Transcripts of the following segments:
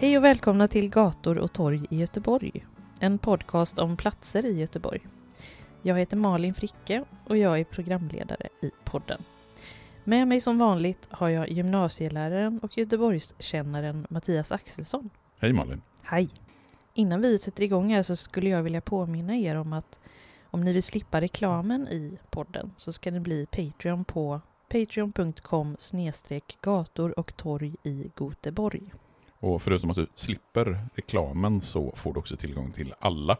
Hej och välkomna till Gator och torg i Göteborg. En podcast om platser i Göteborg. Jag heter Malin Fricke och jag är programledare i podden. Med mig som vanligt har jag gymnasieläraren och Göteborgskännaren Mattias Axelsson. Hej Malin! Hej! Innan vi sätter igång här så skulle jag vilja påminna er om att om ni vill slippa reklamen i podden så ska ni bli Patreon på patreon.com gator och torg i Göteborg. Och förutom att du slipper reklamen så får du också tillgång till alla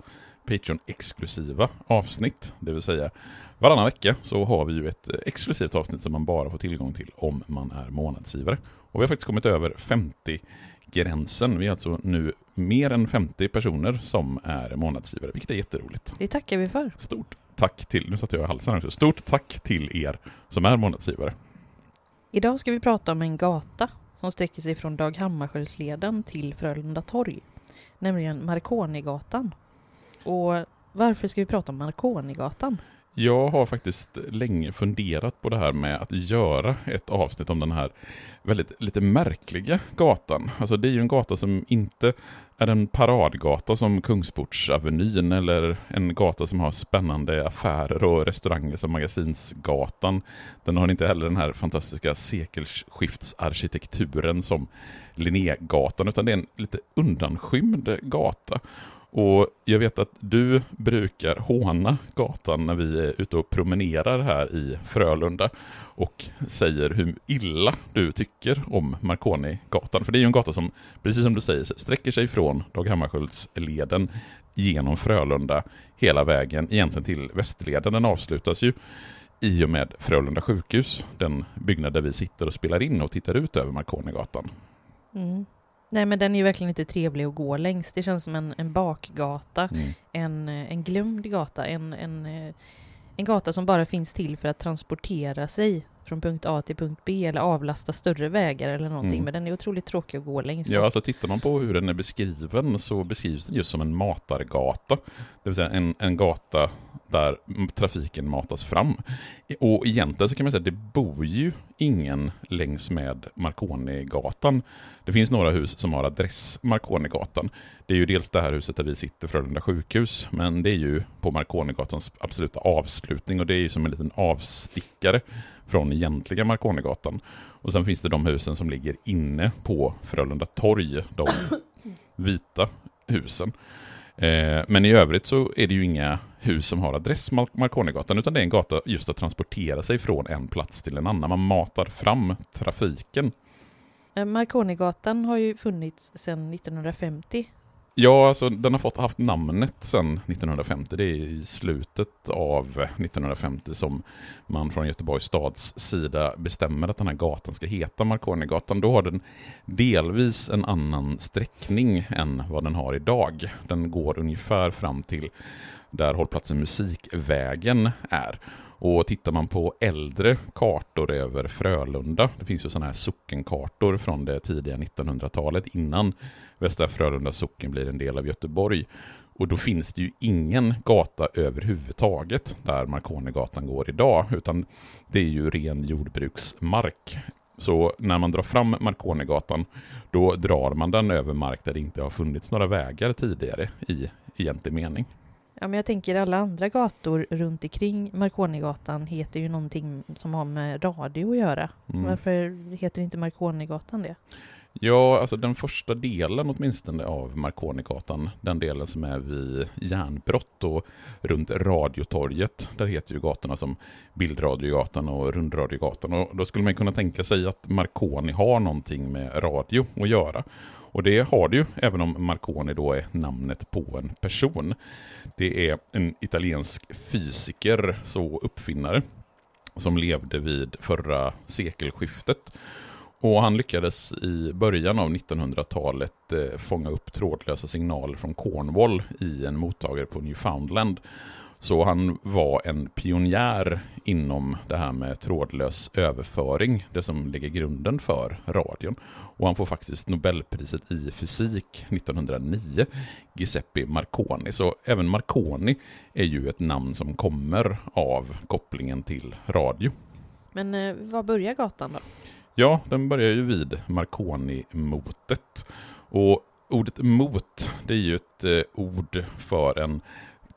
Patreon-exklusiva avsnitt. Det vill säga varannan vecka så har vi ju ett exklusivt avsnitt som man bara får tillgång till om man är månadsgivare. Och vi har faktiskt kommit över 50-gränsen. Vi är alltså nu mer än 50 personer som är månadsgivare, vilket är jätteroligt. Det tackar vi för. Stort tack till, nu satte jag i halsen också, stort tack till er som är månadsgivare. Idag ska vi prata om en gata som sträcker sig från Dag Hammarskjöldsleden till Frölunda torg, nämligen Marconigatan. Och varför ska vi prata om Marconigatan? Jag har faktiskt länge funderat på det här med att göra ett avsnitt om den här väldigt lite märkliga gatan. Alltså det är ju en gata som inte är en paradgata som Kungsportsavenyn eller en gata som har spännande affärer och restauranger som Magasinsgatan. Den har inte heller den här fantastiska sekelskiftsarkitekturen som Linnégatan utan det är en lite undanskymd gata. Och jag vet att du brukar håna gatan när vi är ute och promenerar här i Frölunda och säger hur illa du tycker om Marconi-gatan. För det är ju en gata som, precis som du säger, sträcker sig från Dag Hammarskjöldsleden genom Frölunda hela vägen egentligen till Västerleden. Den avslutas ju i och med Frölunda sjukhus, den byggnad där vi sitter och spelar in och tittar ut över Marconigatan. Mm. Nej men den är ju verkligen inte trevlig att gå längs. Det känns som en, en bakgata, Mm. en, en glömd gata, en, en, eh, en gata som bara finns till för att transportera sig från punkt A till punkt B eller avlasta större vägar eller någonting. Mm. Men den är otroligt tråkig att gå längs. Ja, alltså tittar man på hur den är beskriven så beskrivs den just som en matargata. Det vill säga en, en gata där trafiken matas fram. Och egentligen så kan man säga att det bor ju ingen längs med Marconigatan. Det finns några hus som har adress Marconigatan. Det är ju dels det här huset där vi sitter, Frölunda sjukhus, men det är ju på Marconigatans absoluta avslutning och det är ju som en liten avstickare från egentliga Marconigatan. Och sen finns det de husen som ligger inne på Frölunda torg, de vita husen. Eh, men i övrigt så är det ju inga hus som har adress Mar- Marconigatan, utan det är en gata just att transportera sig från en plats till en annan. Man matar fram trafiken. Eh, Marconigatan har ju funnits sedan 1950. Ja, alltså den har fått haft namnet sedan 1950. Det är i slutet av 1950 som man från Göteborgs stads sida bestämmer att den här gatan ska heta Marconigatan. Då har den delvis en annan sträckning än vad den har idag. Den går ungefär fram till där hållplatsen Musikvägen är. Och tittar man på äldre kartor över Frölunda, det finns ju sådana här sockenkartor från det tidiga 1900-talet innan Västra Frölunda socken blir en del av Göteborg. Och då finns det ju ingen gata överhuvudtaget där Marconigatan går idag, utan det är ju ren jordbruksmark. Så när man drar fram Marconigatan, då drar man den över mark där det inte har funnits några vägar tidigare i egentlig mening. Ja, men jag tänker alla andra gator runt omkring Marconigatan heter ju någonting som har med radio att göra. Mm. Varför heter inte Marconigatan det? Ja, alltså den första delen åtminstone av Marconigatan, den delen som är vid järnbrott och runt Radiotorget, där heter ju gatorna som Bildradiogatan och Rundradiogatan. Och då skulle man kunna tänka sig att Marconi har någonting med radio att göra. Och det har det ju, även om Marconi då är namnet på en person. Det är en italiensk fysiker, så uppfinnare, som levde vid förra sekelskiftet. Och han lyckades i början av 1900-talet eh, fånga upp trådlösa signaler från Cornwall i en mottagare på Newfoundland. Så han var en pionjär inom det här med trådlös överföring, det som lägger grunden för radion. Och han får faktiskt Nobelpriset i fysik 1909, Giuseppe Marconi. Så även Marconi är ju ett namn som kommer av kopplingen till radio. Men eh, var börjar gatan då? Ja, den börjar ju vid Marconi-motet. Och ordet mot, det är ju ett eh, ord för en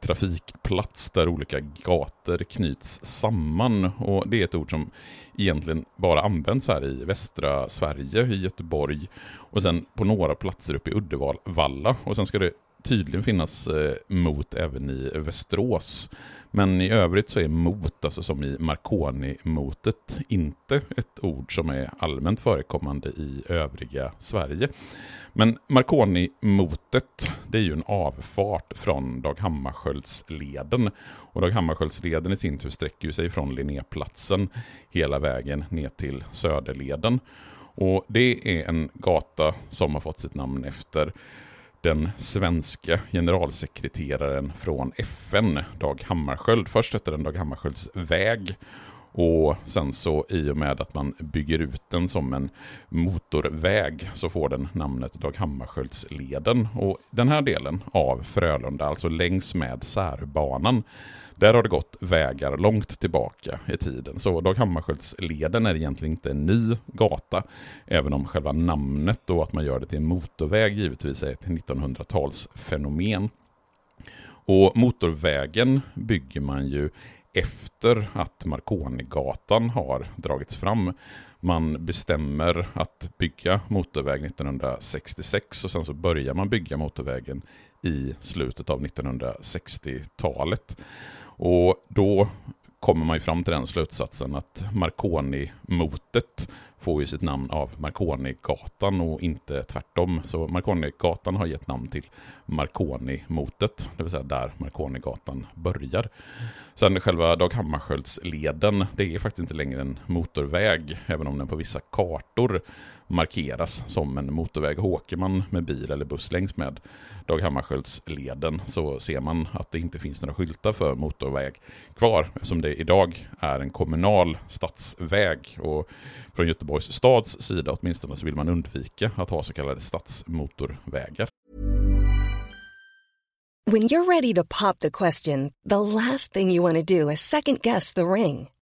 trafikplats där olika gator knyts samman. Och det är ett ord som egentligen bara används här i västra Sverige, i Göteborg och sen på några platser uppe i Uddevalla. Och sen ska det tydligen finnas eh, mot även i Västerås. Men i övrigt så är mot, alltså som i Marconi-motet, inte ett ord som är allmänt förekommande i övriga Sverige. Men Marconi-motet, det är ju en avfart från Dag Hammarskjöldsleden. Och Dag Hammarskjöldsleden i sin tur sträcker sig från Linnéplatsen hela vägen ner till Söderleden. Och det är en gata som har fått sitt namn efter den svenska generalsekreteraren från FN, Dag Hammarskjöld. Först hette den Dag Hammarskjölds väg och sen så i och med att man bygger ut den som en motorväg så får den namnet Dag Hammarskjöldsleden. Och den här delen av Frölunda, alltså längs med särbanan, där har det gått vägar långt tillbaka i tiden. Så Dag Hammarskjöldsleden är egentligen inte en ny gata, även om själva namnet och att man gör det till en motorväg givetvis är ett 1900-talsfenomen. Och motorvägen bygger man ju efter att Marconigatan har dragits fram. Man bestämmer att bygga motorväg 1966 och sen så börjar man bygga motorvägen i slutet av 1960-talet. Och då kommer man ju fram till den slutsatsen att Marconi-motet får ju sitt namn av Marconi-gatan och inte tvärtom. Så Marconi-gatan har gett namn till Marconi-motet, det vill säga där Marconi-gatan börjar. Sen själva Dag Hammarskjöldsleden, det är faktiskt inte längre en motorväg, även om den på vissa kartor markeras som en motorväg. Åker man med bil eller buss längs med Dag Hammarskjöldsleden så ser man att det inte finns några skyltar för motorväg kvar eftersom det idag är en kommunal stadsväg. Och från Göteborgs stads sida åtminstone så vill man undvika att ha så kallade stadsmotorvägar. When you're ready to pop the question, the last thing you want to do is second guess the ring.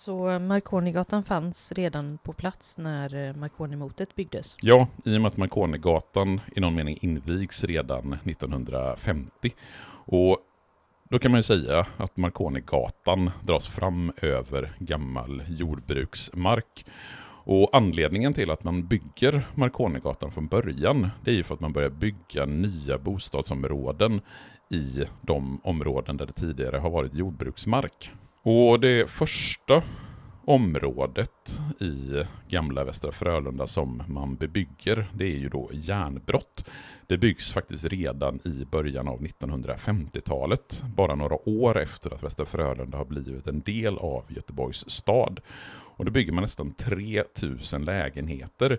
Så Marconigatan fanns redan på plats när eh, Marconimotet byggdes? Ja, i och med att Marconigatan i någon mening invigs redan 1950. Och då kan man ju säga att Marconigatan dras fram över gammal jordbruksmark. Och anledningen till att man bygger Marconigatan från början, det är ju för att man börjar bygga nya bostadsområden i de områden där det tidigare har varit jordbruksmark. Och det första området i gamla Västra Frölunda som man bebygger, det är ju då järnbrott. det byggs faktiskt redan i början av 1950-talet, bara några år efter att Västra Frölunda har blivit en del av Göteborgs stad. Och då bygger man nästan 3000 lägenheter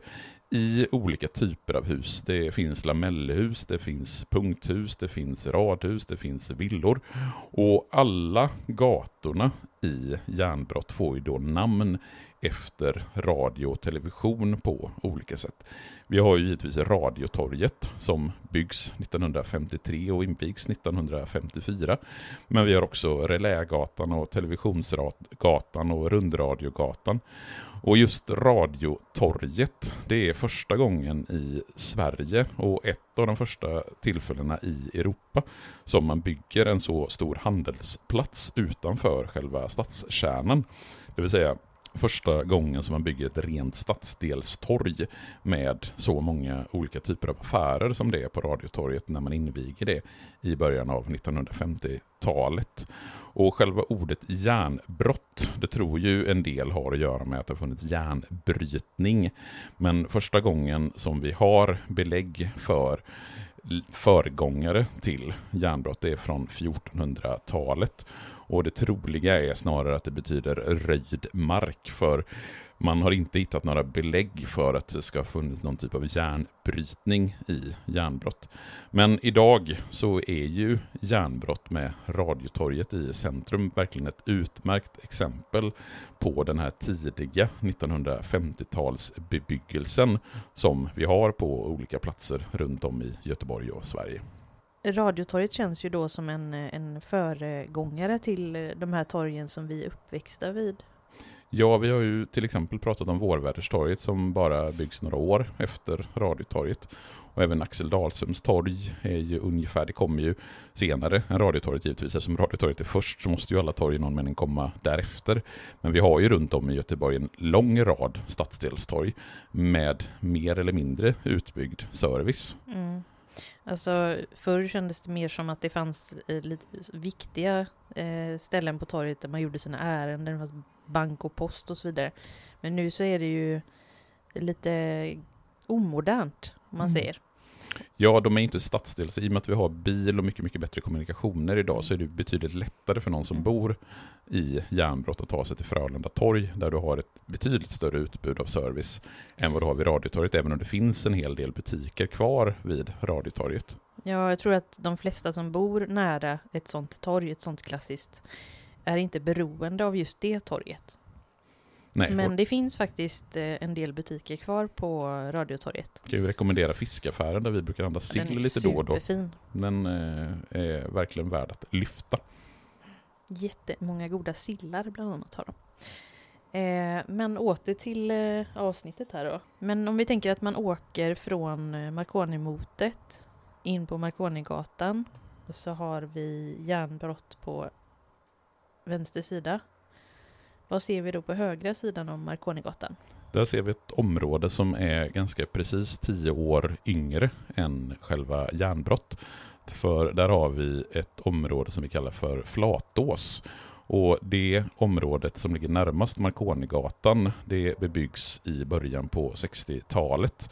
i olika typer av hus. Det finns lamellhus, det finns punkthus, det finns radhus, det finns villor. Och alla gatorna i Järnbrott får ju då namn efter radio och television på olika sätt. Vi har ju givetvis Radiotorget som byggs 1953 och invigs 1954. Men vi har också Relägatan och Televisionsgatan och Rundradiogatan. Och just Radiotorget, det är första gången i Sverige och ett av de första tillfällena i Europa som man bygger en så stor handelsplats utanför själva stadskärnan. Det vill säga första gången som man bygger ett rent stadsdelstorg med så många olika typer av affärer som det är på Radiotorget när man inviger det i början av 1950-talet. Och själva ordet järnbrott, det tror ju en del har att göra med att det har funnits järnbrytning. Men första gången som vi har belägg för föregångare till järnbrott, det är från 1400-talet. Och det troliga är snarare att det betyder röjd mark, för man har inte hittat några belägg för att det ska ha funnits någon typ av järnbrytning i järnbrott. Men idag så är ju järnbrott med Radiotorget i centrum verkligen ett utmärkt exempel på den här tidiga 1950-talsbebyggelsen som vi har på olika platser runt om i Göteborg och Sverige. Radiotorget känns ju då som en, en föregångare till de här torgen som vi är uppväxta vid. Ja, vi har ju till exempel pratat om Vårväderstorget som bara byggs några år efter Radiotorget. Och även Axel Dahlsums torg är ju ungefär, det kommer ju senare än Radiotorget givetvis. Eftersom Radiotorget är först så måste ju alla torg i någon mening komma därefter. Men vi har ju runt om i Göteborg en lång rad stadsdelstorg med mer eller mindre utbyggd service. Mm. Alltså förr kändes det mer som att det fanns eh, lite viktiga eh, ställen på torget där man gjorde sina ärenden, det fanns bank och post och så vidare. Men nu så är det ju lite omodernt, om man mm. säger. Ja, de är inte stadsdels. I och med att vi har bil och mycket, mycket bättre kommunikationer idag så är det betydligt lättare för någon som mm. bor i Järnbrott att ta sig till Frölunda torg där du har ett betydligt större utbud av service än vad du har vid Radiotorget, även om det finns en hel del butiker kvar vid Radiotorget. Ja, jag tror att de flesta som bor nära ett sånt torg, ett sånt klassiskt, är inte beroende av just det torget. Nej, Men det finns faktiskt eh, en del butiker kvar på Radiotorget. Jag kan ju rekommendera fiskaffären där vi brukar handla sill lite då och då. Den eh, är verkligen värd att lyfta. Jättemånga goda sillar bland annat har de. Eh, men åter till avsnittet här då. Men om vi tänker att man åker från Marconi-motet in på Marconigatan och så har vi järnbrott på vänster sida. Vad ser vi då på högra sidan om Marconigatan? Där ser vi ett område som är ganska precis tio år yngre än själva järnbrott. För där har vi ett område som vi kallar för Flatås. Och det området som ligger närmast Marconigatan, det bebyggs i början på 60-talet.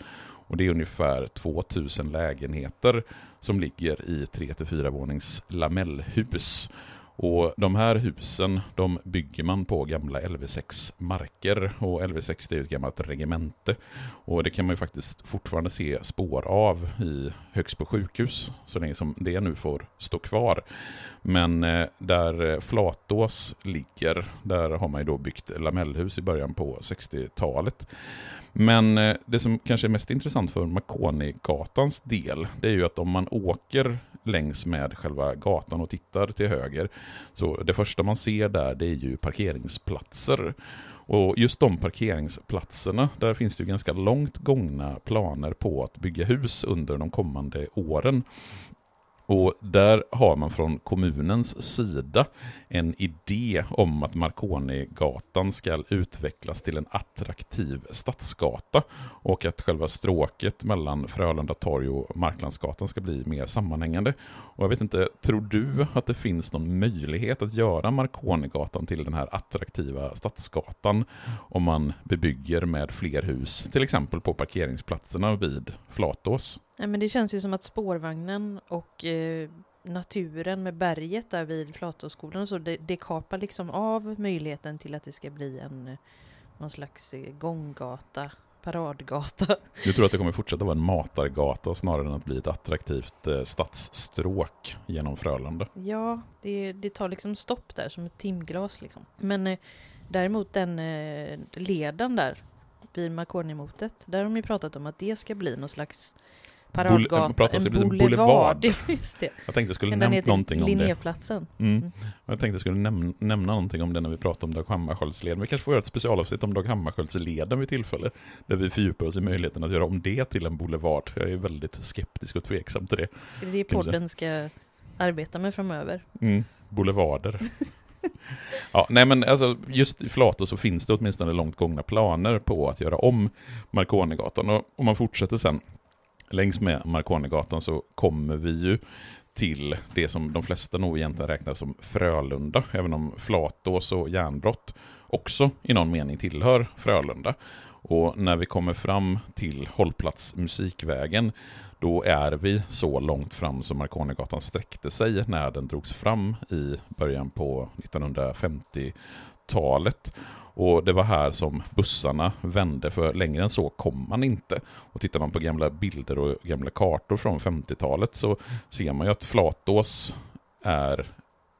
Och det är ungefär 2000 lägenheter som ligger i 3-4 vånings lamellhus. Och de här husen de bygger man på gamla LV6 marker och LV6 är ett gammalt regemente. Och det kan man ju faktiskt fortfarande se spår av i Högsbo sjukhus så länge som det nu får stå kvar. Men eh, där Flatås ligger, där har man ju då byggt lamellhus i början på 60-talet. Men eh, det som kanske är mest intressant för Makonigatans del, det är ju att om man åker längs med själva gatan och tittar till höger, så det första man ser där det är ju parkeringsplatser. Och just de parkeringsplatserna, där finns det ju ganska långt gångna planer på att bygga hus under de kommande åren. Och där har man från kommunens sida en idé om att Marconigatan ska utvecklas till en attraktiv stadsgata och att själva stråket mellan Frölunda torg och Marklandsgatan ska bli mer sammanhängande. Och jag vet inte, tror du att det finns någon möjlighet att göra Marconigatan till den här attraktiva stadsgatan om man bebygger med fler hus, till exempel på parkeringsplatserna vid Flatås? Nej, men det känns ju som att spårvagnen och eh, naturen med berget där vid Flatåskolan och så, det, det kapar liksom av möjligheten till att det ska bli en någon slags eh, gånggata, paradgata. Du tror att det kommer fortsätta vara en matargata snarare än att bli ett attraktivt eh, stadsstråk genom Frölunda? Ja, det, det tar liksom stopp där som ett timglas liksom. Men eh, däremot den eh, leden där vid Marconi-motet, där har de ju pratat om att det ska bli någon slags paradgata, man pratar om att det en en boulevard. Just det. Jag tänkte jag skulle nämna någonting om det. Mm. Mm. Jag tänkte jag skulle näm nämna någonting om det när vi pratar om Dag Hammarskjöldsleden. Vi kanske får göra ett specialavsnitt om Dag Hammarskjöldsleden vid tillfälle. Där vi fördjupar oss i möjligheten att göra om det till en boulevard. Jag är väldigt skeptisk och tveksam till det. Det är det podden ska arbeta med framöver. Mm. Boulevarder. ja, nej men alltså just i Flatå så finns det åtminstone långt gångna planer på att göra om Marconigatan. Och om man fortsätter sen längs med Marconigatan så kommer vi ju till det som de flesta nog egentligen räknar som Frölunda, även om Flatås och Järnbrott också i någon mening tillhör Frölunda. Och när vi kommer fram till hållplats Musikvägen, då är vi så långt fram som Marconigatan sträckte sig när den drogs fram i början på talet Och det var här som bussarna vände, för längre än så kom man inte. Och tittar man på gamla bilder och gamla kartor från 50-talet så ser man ju att Flatås är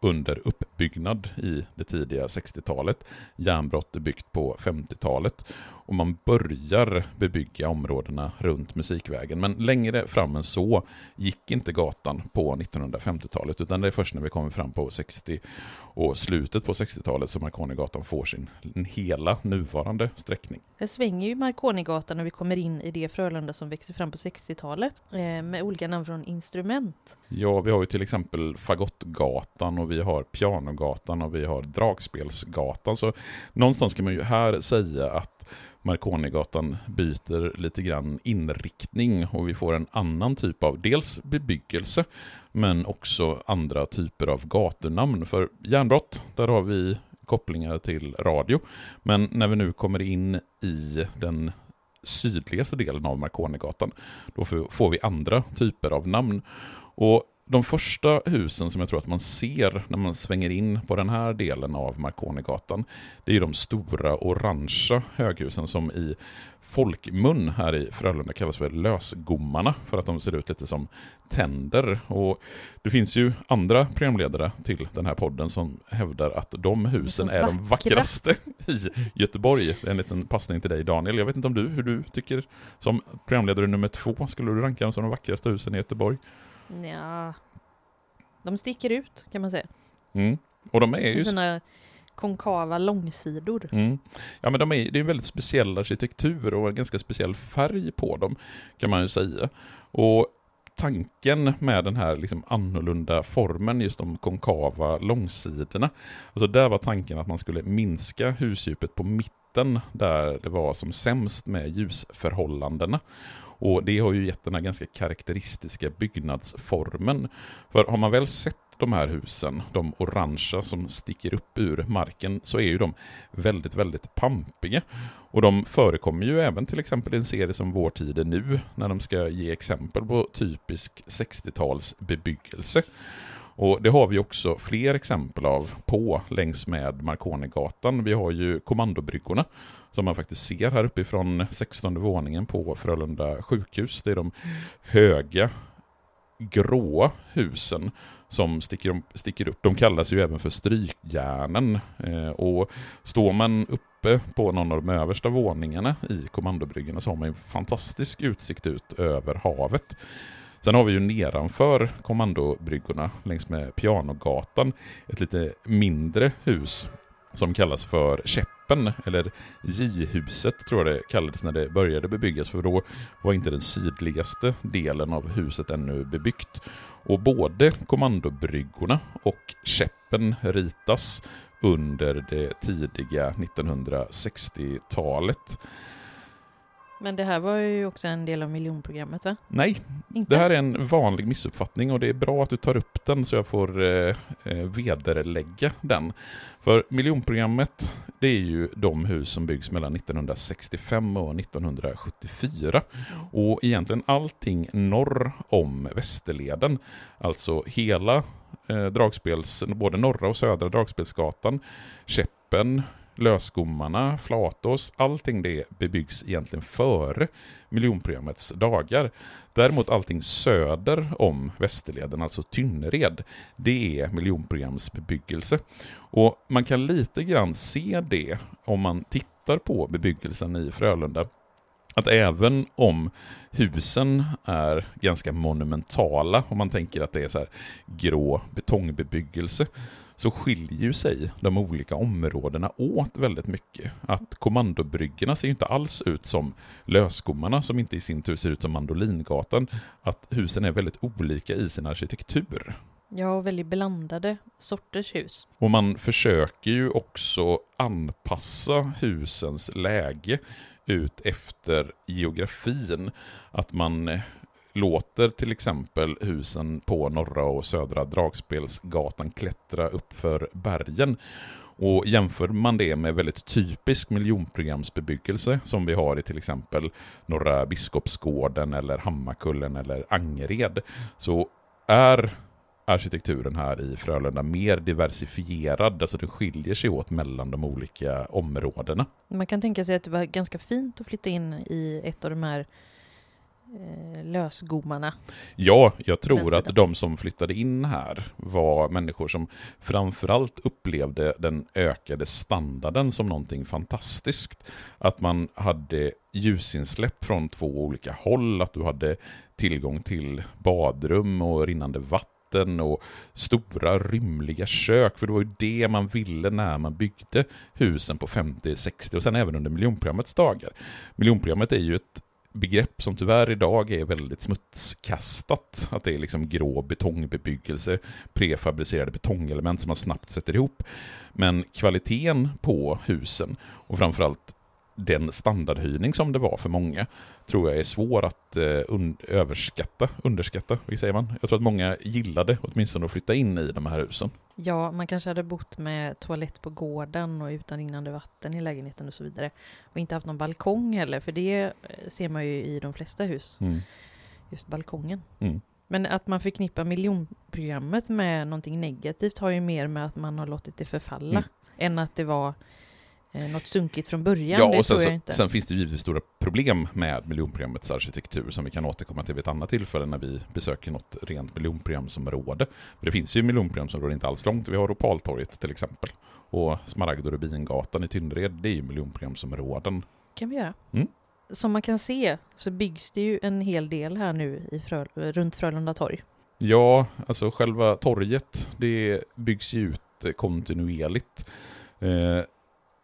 under uppbyggnad i det tidiga 60-talet. Järnbrott är byggt på 50-talet. Och man börjar bebygga områdena runt Musikvägen. Men längre fram än så gick inte gatan på 1950-talet. Utan det är först när vi kommer fram på 60 och slutet på 60-talet som Marconigatan får sin hela nuvarande sträckning. Det svänger ju Marconigatan när vi kommer in i det Frölunda som växte fram på 60-talet eh, med olika namn från instrument. Ja, vi har ju till exempel Fagottgatan och vi har Pianogatan och vi har Dragspelsgatan. Så någonstans kan man ju här säga att Marconigatan byter lite grann inriktning och vi får en annan typ av dels bebyggelse men också andra typer av gatunamn. För järnbrott, där har vi kopplingar till radio. Men när vi nu kommer in i den sydligaste delen av Marconigatan, då får vi andra typer av namn. Och de första husen som jag tror att man ser när man svänger in på den här delen av Marconigatan, det är de stora orangea höghusen som i folkmun här i Frölunda kallas för lösgommarna, för att de ser ut lite som tänder. Och det finns ju andra programledare till den här podden som hävdar att de husen Så är de vackra. vackraste i Göteborg. Är en liten passning till dig Daniel. Jag vet inte om du, hur du tycker som programledare nummer två, skulle du ranka dem som de vackraste husen i Göteborg? Ja, de sticker ut kan man säga. Mm. Och de är ju... I sina konkava långsidor. Mm. Ja men de är, det är en väldigt speciell arkitektur och en ganska speciell färg på dem, kan man ju säga. Och tanken med den här liksom annorlunda formen, just de konkava långsidorna, alltså där var tanken att man skulle minska husdjupet på mitten, där det var som sämst med ljusförhållandena. Och det har ju gett den här ganska karaktäristiska byggnadsformen. För har man väl sett de här husen, de orangea som sticker upp ur marken, så är ju de väldigt, väldigt pampiga. Och de förekommer ju även till exempel i en serie som Vår tid är nu, när de ska ge exempel på typisk 60-talsbebyggelse. Och det har vi också fler exempel av på längs med Marconigatan. Vi har ju kommandobryggorna som man faktiskt ser här uppifrån 16 våningen på Frölunda sjukhus. Det är de höga gråa husen som sticker, sticker upp. De kallas ju även för strykjärnen. Eh, och står man uppe på någon av de översta våningarna i kommandobryggorna så har man en fantastisk utsikt ut över havet. Sen har vi ju nedanför kommandobryggorna längs med Pianogatan ett lite mindre hus som kallas för Käpp Käppen, eller J-huset tror jag det kallades när det började bebyggas, för då var inte den sydligaste delen av huset ännu bebyggt. Och både kommandobryggorna och Käppen ritas under det tidiga 1960-talet. Men det här var ju också en del av miljonprogrammet va? Nej, Inte? det här är en vanlig missuppfattning och det är bra att du tar upp den så jag får eh, eh, vederlägga den. För miljonprogrammet, det är ju de hus som byggs mellan 1965 och 1974. Och egentligen allting norr om Västerleden, alltså hela eh, dragspels, både norra och södra Dragspelsgatan, Käppen, Lösgommarna, Flatås, allting det bebyggs egentligen före miljonprogrammets dagar. Däremot allting söder om Västerleden, alltså Tynnered, det är miljonprogramsbebyggelse. Och man kan lite grann se det om man tittar på bebyggelsen i Frölunda. Att även om husen är ganska monumentala, om man tänker att det är så här grå betongbebyggelse, så skiljer ju sig de olika områdena åt väldigt mycket. Att kommandobryggorna ser ju inte alls ut som lösgommarna som inte i sin tur ser ut som Mandolingatan. Att husen är väldigt olika i sin arkitektur. Ja, och väldigt blandade sorters hus. Och man försöker ju också anpassa husens läge ut efter geografin. Att man låter till exempel husen på norra och södra Dragspelsgatan klättra uppför bergen. Och jämför man det med väldigt typisk miljonprogramsbebyggelse som vi har i till exempel Norra Biskopsgården eller Hammarkullen eller Angered så är arkitekturen här i Frölunda mer diversifierad, alltså den skiljer sig åt mellan de olika områdena. Man kan tänka sig att det var ganska fint att flytta in i ett av de här eh, lösgommarna. Ja, jag tror att de som flyttade in här var människor som framförallt upplevde den ökade standarden som någonting fantastiskt. Att man hade ljusinsläpp från två olika håll, att du hade tillgång till badrum och rinnande vatten och stora rymliga kök, för det var ju det man ville när man byggde husen på 50, 60 och sen även under miljonprogrammets dagar. Miljonprogrammet är ju ett begrepp som tyvärr idag är väldigt smutskastat. Att det är liksom grå betongbebyggelse, prefabricerade betongelement som man snabbt sätter ihop. Men kvaliteten på husen och framförallt den standardhöjning som det var för många tror jag är svår att eh, un- överskatta, underskatta, vad säger man? Jag tror att många gillade åtminstone att flytta in i de här husen. Ja, man kanske hade bott med toalett på gården och utan rinnande vatten i lägenheten och så vidare. Och inte haft någon balkong heller, för det eh, ser man ju i de flesta hus, Mm. just balkongen. Mm. Men att man förknippar miljonprogrammet med någonting negativt har ju mer med att man har låtit det förfalla, Mm. än att det var något sunkigt från början. Ja, det och sen, tror jag inte. sen finns det givetvis stora problem med miljonprogrammets arkitektur som vi kan återkomma till vid ett annat tillfälle när vi besöker något rent miljonprogramsområde. För det finns ju miljonprogramsområden inte alls långt. Vi har Opaltorget till exempel. Och Smaragd och Rubingatan i Tynnered, det är ju miljonprogramsområden. kan vi göra. Mm. Som man kan se så byggs det ju en hel del här nu i Frö, runt Frölunda torg. Ja, alltså själva torget, det byggs ju ut eh, kontinuerligt. Eh,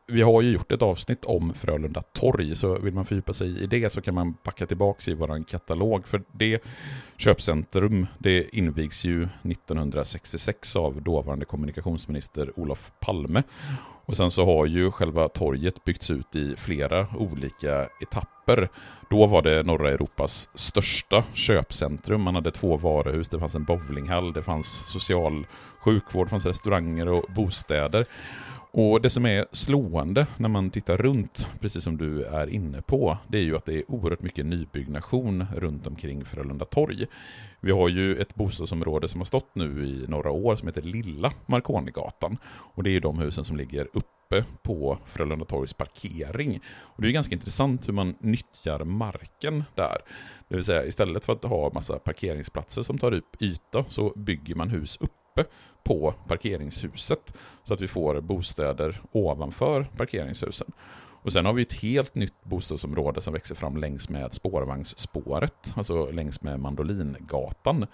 vi har ju gjort ett avsnitt om Frölunda torg, så vill man fördjupa sig i det så kan man packa tillbaka i vår katalog. För det köpcentrum, det invigs ju 1966 av dåvarande kommunikationsminister Olof Palme. Och sen så har ju själva torget byggts ut i flera olika etapper. Då var det norra Europas största köpcentrum. Man hade två varuhus, det fanns en bowlinghall, det fanns social sjukvård, det fanns restauranger och bostäder. Och det som är slående när man tittar runt, precis som du är inne på, det är ju att det är oerhört mycket nybyggnation runt omkring Frölunda torg. Vi har ju ett bostadsområde som har stått nu i några år som heter Lilla Marconigatan. Och det är ju de husen som ligger uppe på Frölunda torgs parkering. Och det är ganska intressant hur man nyttjar marken där. Det vill säga istället för att ha massa parkeringsplatser som tar upp yta så bygger man hus uppe på parkeringshuset. Så att vi får bostäder ovanför parkeringshusen. Och sen har vi ett helt nytt bostadsområde som växer fram längs med spårvagnsspåret, alltså längs med Mandolingatan.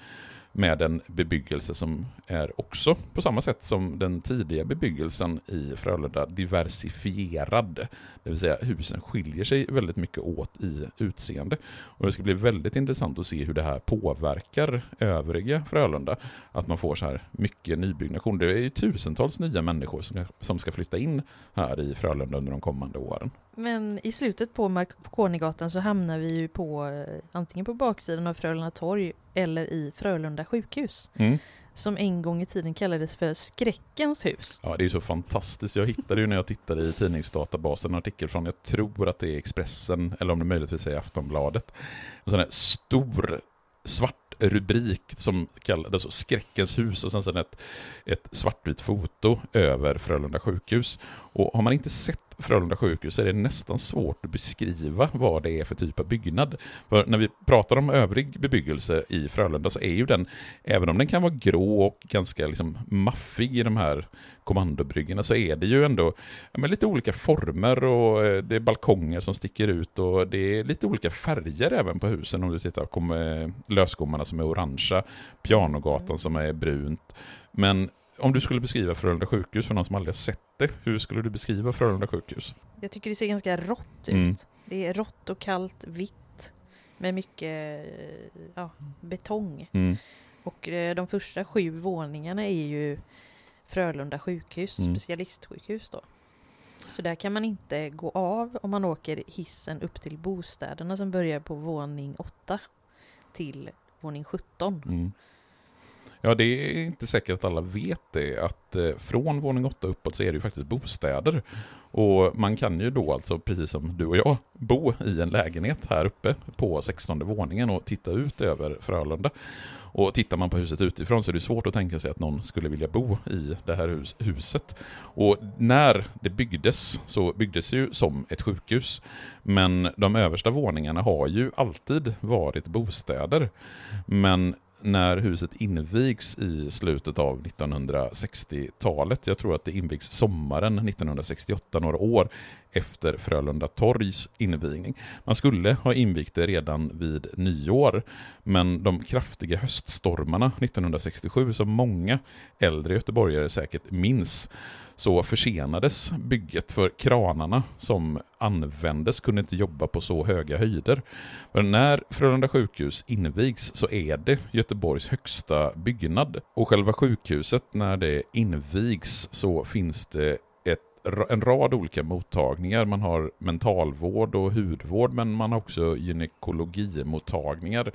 Med en bebyggelse som är också på samma sätt som den tidiga bebyggelsen i Frölunda diversifierad. Det vill säga husen skiljer sig väldigt mycket åt i utseende. Och det ska bli väldigt intressant att se hur det här påverkar övriga Frölunda. Att man får så här mycket nybyggnation. Det är ju tusentals nya människor som, som ska flytta in här i Frölunda under de kommande åren. Men i slutet på Marconigatan så hamnar vi ju på eh, antingen på baksidan av Frölunda torg eller i Frölunda sjukhus. Mm. Som en gång i tiden kallades för Skräckens hus. Ja, det är så fantastiskt. Jag hittade ju när jag tittade i tidningsdatabasen en artikel från, jag tror att det är Expressen, eller om det möjligtvis är Aftonbladet. En sån här stor svart rubrik som kallades så Skräckens hus och sen så ett, ett svartvitt foto över Frölunda sjukhus. Och har man inte sett Frölunda sjukhus så är det nästan svårt att beskriva vad det är för typ av byggnad. För när vi pratar om övrig bebyggelse i Frölunda så är ju den, även om den kan vara grå och ganska liksom maffig i de här kommandobryggorna, så är det ju ändå ja, lite olika former och eh, det är balkonger som sticker ut och det är lite olika färger även på husen. Om du tittar på eh, lösgommarna som är orangea, pianogatan som är brunt. Men om du skulle beskriva Frölunda sjukhus för någon som aldrig har sett det, hur skulle du beskriva Frölunda sjukhus? Jag tycker det ser ganska rått ut. Mm. Det är rått och kallt, vitt med mycket ja, betong. Mm. Och eh, de första sju våningarna är ju Frölunda sjukhus, Mm. specialistsjukhus då. Så där kan man inte gå av om man åker hissen upp till bostäderna som börjar på våning 8 till våning 17. Ja, det är inte säkert att alla vet det, att eh, från våning 8 uppåt så är det ju faktiskt bostäder. Och man kan ju då alltså, precis som du och jag, bo i en lägenhet här uppe på 16 våningen och titta ut över Frölunda. Och tittar man på huset utifrån så är det svårt att tänka sig att någon skulle vilja bo i det här hus, huset. Och när det byggdes så byggdes ju som ett sjukhus. Men de översta våningarna har ju alltid varit bostäder. Men när huset invigs i slutet av 1960-talet, jag tror att det invigs sommaren 1968, några år efter Frölunda torgs invigning. Man skulle ha invigt det redan vid nyår, men de kraftiga höststormarna 1967, som många äldre göteborgare säkert minns, så försenades bygget för kranarna som användes kunde inte jobba på så höga höjder. Men när Frölunda sjukhus invigs så är det Göteborgs högsta byggnad. Och själva sjukhuset, när det invigs så finns det en rad olika mottagningar. Man har mentalvård och hudvård men man har också gynekologimottagningar.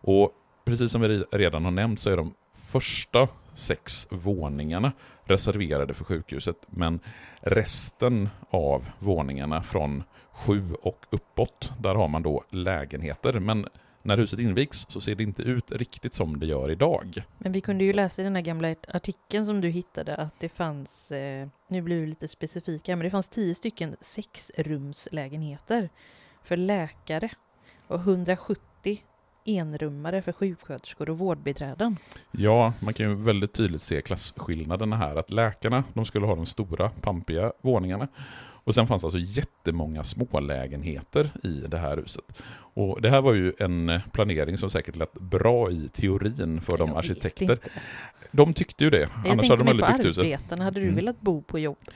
Och precis som vi redan har nämnt så är de första sex våningarna reserverade för sjukhuset, men resten av våningarna från sju och uppåt, där har man då lägenheter. Men när huset invigs så ser det inte ut riktigt som det gör idag. Men vi kunde ju läsa i den här gamla artikeln som du hittade att det fanns, eh, nu blir vi lite specifika, men det fanns tio stycken sexrumslägenheter för läkare och 170 enrummare för sjuksköterskor och vårdbiträden. Ja, man kan ju väldigt tydligt se klasskillnaderna här. Att läkarna, de skulle ha de stora, pampiga våningarna. Och sen fanns alltså jättemånga smålägenheter i det här huset. Och det här var ju en planering som säkert lät bra i teorin för de arkitekter. inte. De tyckte ju det, Jag annars hade de aldrig byggt huset. arbetarna. Hade du Mm. velat bo på jobbet?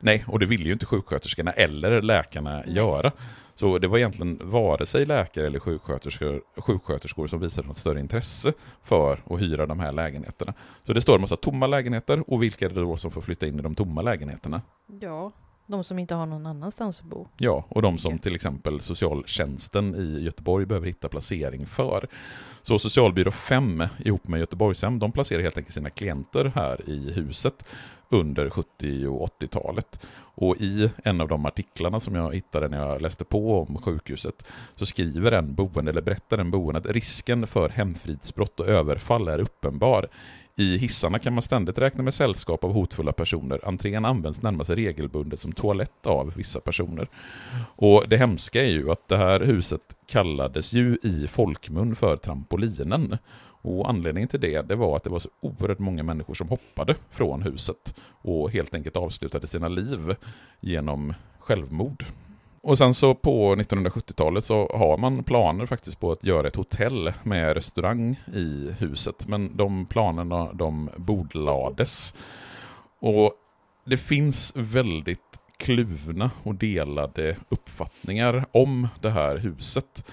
Nej, och det ville ju inte sjuksköterskorna eller läkarna göra. Så det var egentligen vare sig läkare eller sjuksköterskor, sjuksköterskor som visade något större intresse för att hyra de här lägenheterna. Så det står en massa tomma lägenheter och vilka är det då som får flytta in i de tomma lägenheterna? Ja, de som inte har någon annanstans att bo. Ja, och de som till exempel socialtjänsten i Göteborg behöver hitta placering för. Så socialbyrå 5 ihop med Göteborgshem, de placerar helt enkelt sina klienter här i huset under 70 och 80-talet. Och i en av de artiklarna som jag hittade när jag läste på om sjukhuset så skriver en boende, eller berättar en boende, att risken för hemfridsbrott och överfall är uppenbar. I hissarna kan man ständigt räkna med sällskap av hotfulla personer. Entrén används närmast regelbundet som toalett av vissa personer. Och det hemska är ju att det här huset kallades ju i folkmun för trampolinen. Och anledningen till det, det var att det var så oerhört många människor som hoppade från huset och helt enkelt avslutade sina liv genom självmord. Och sen så på 1970-talet så har man planer faktiskt på att göra ett hotell med restaurang i huset. Men de planerna de bordlades. Och det finns väldigt kluvna och delade uppfattningar om det här huset.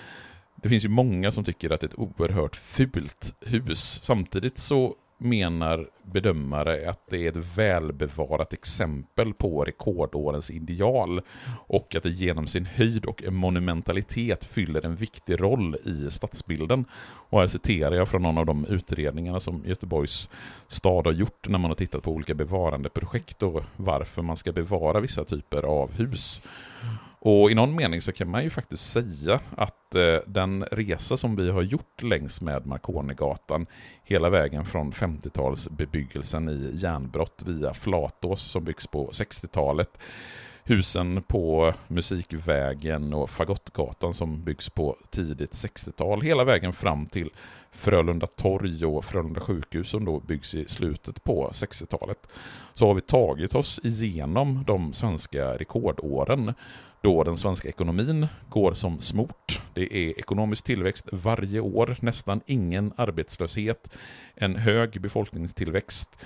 Det finns ju många som tycker att det är ett oerhört fult hus. Samtidigt så menar bedömare att det är ett välbevarat exempel på rekordårens ideal och att det genom sin höjd och monumentalitet fyller en viktig roll i stadsbilden. Och här citerar jag från någon av de utredningarna som Göteborgs stad har gjort när man har tittat på olika bevarandeprojekt och varför man ska bevara vissa typer av hus. Och i någon mening så kan man ju faktiskt säga att eh, den resa som vi har gjort längs med Marconigatan hela vägen från 50-talsbebyggelsen i järnbrott via Flatås som byggs på 60-talet husen på Musikvägen och Fagottgatan som byggs på tidigt 60-tal, hela vägen fram till Frölunda torg och Frölunda sjukhus som då byggs i slutet på 60-talet. Så har vi tagit oss igenom de svenska rekordåren då den svenska ekonomin går som smort. Det är ekonomisk tillväxt varje år, nästan ingen arbetslöshet, en hög befolkningstillväxt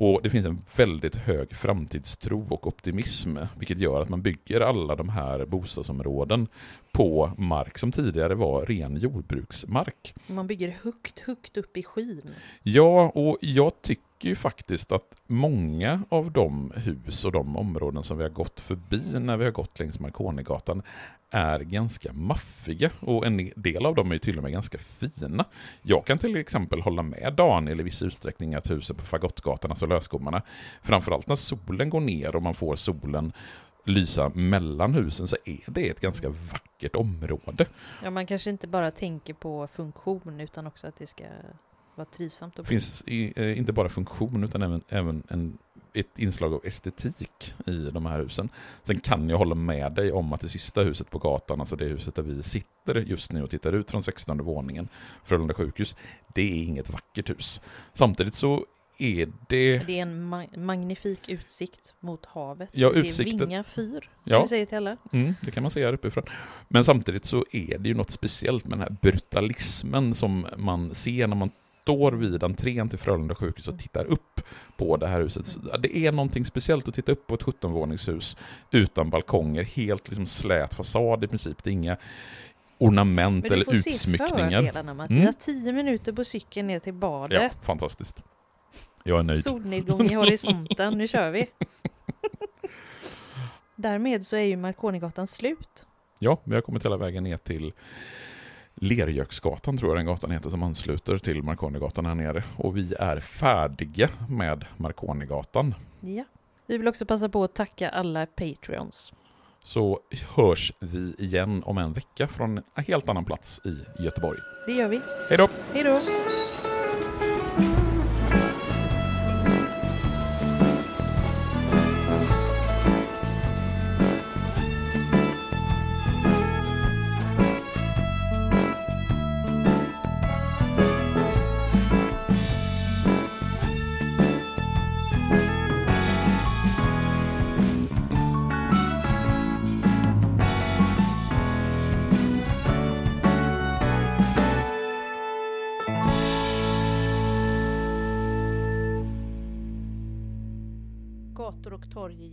och det finns en väldigt hög framtidstro och optimism, vilket gör att man bygger alla de här bostadsområden på mark som tidigare var ren jordbruksmark. Man bygger högt, högt upp i skyn. Ja, och jag tycker tycker ju faktiskt att många av de hus och de områden som vi har gått förbi när vi har gått längs Marconigatan är ganska maffiga och en del av dem är till och med ganska fina. Jag kan till exempel hålla med Daniel i viss utsträckning att husen på Fagottgatan, alltså lösgommarna, framförallt när solen går ner och man får solen lysa mellan husen så är det ett ganska vackert område. Ja, man kanske inte bara tänker på funktion utan också att det ska vara trivsamt. Det finns i, eh, inte bara funktion utan även, även en ett inslag av estetik i de här husen. Sen kan jag hålla med dig om att det sista huset på gatan, alltså det huset där vi sitter just nu och tittar ut från 16 våningen, Frölunda sjukhus, det är inget vackert hus. Samtidigt så är det... Det är en ma magnifik utsikt mot havet. Ja, vi utsikten. Vinga fyr, som Ja. vi säger till alla. Mm, det kan man se här uppifrån. Men samtidigt så är det ju något speciellt med den här brutalismen som man ser när man står vid entrén till Frölunda sjukhus och tittar upp på det här huset. Så Det är någonting speciellt att titta upp på ett 17-våningshus utan balkonger, helt liksom slät fasad i princip. Det är inga ornament Men du eller får se utsmyckningar. fördelarna Mattias. Mm. Tio minuter på cykeln ner till Ja, badet. fantastiskt. Jag är nöjd. Solnedgång i horisonten. Nu kör vi. Därmed så är ju Marconigatan slut. Ja, vi har kommit hela vägen ner till Lergöksgatan tror jag den gatan heter som ansluter till Marconigatan här nere. Och vi är färdiga med Marconigatan. Ja. Vi vill också passa på att tacka alla Patreons. Så hörs vi igen om en vecka från en helt annan plats i Göteborg. Det gör vi. Hej då! Hej då!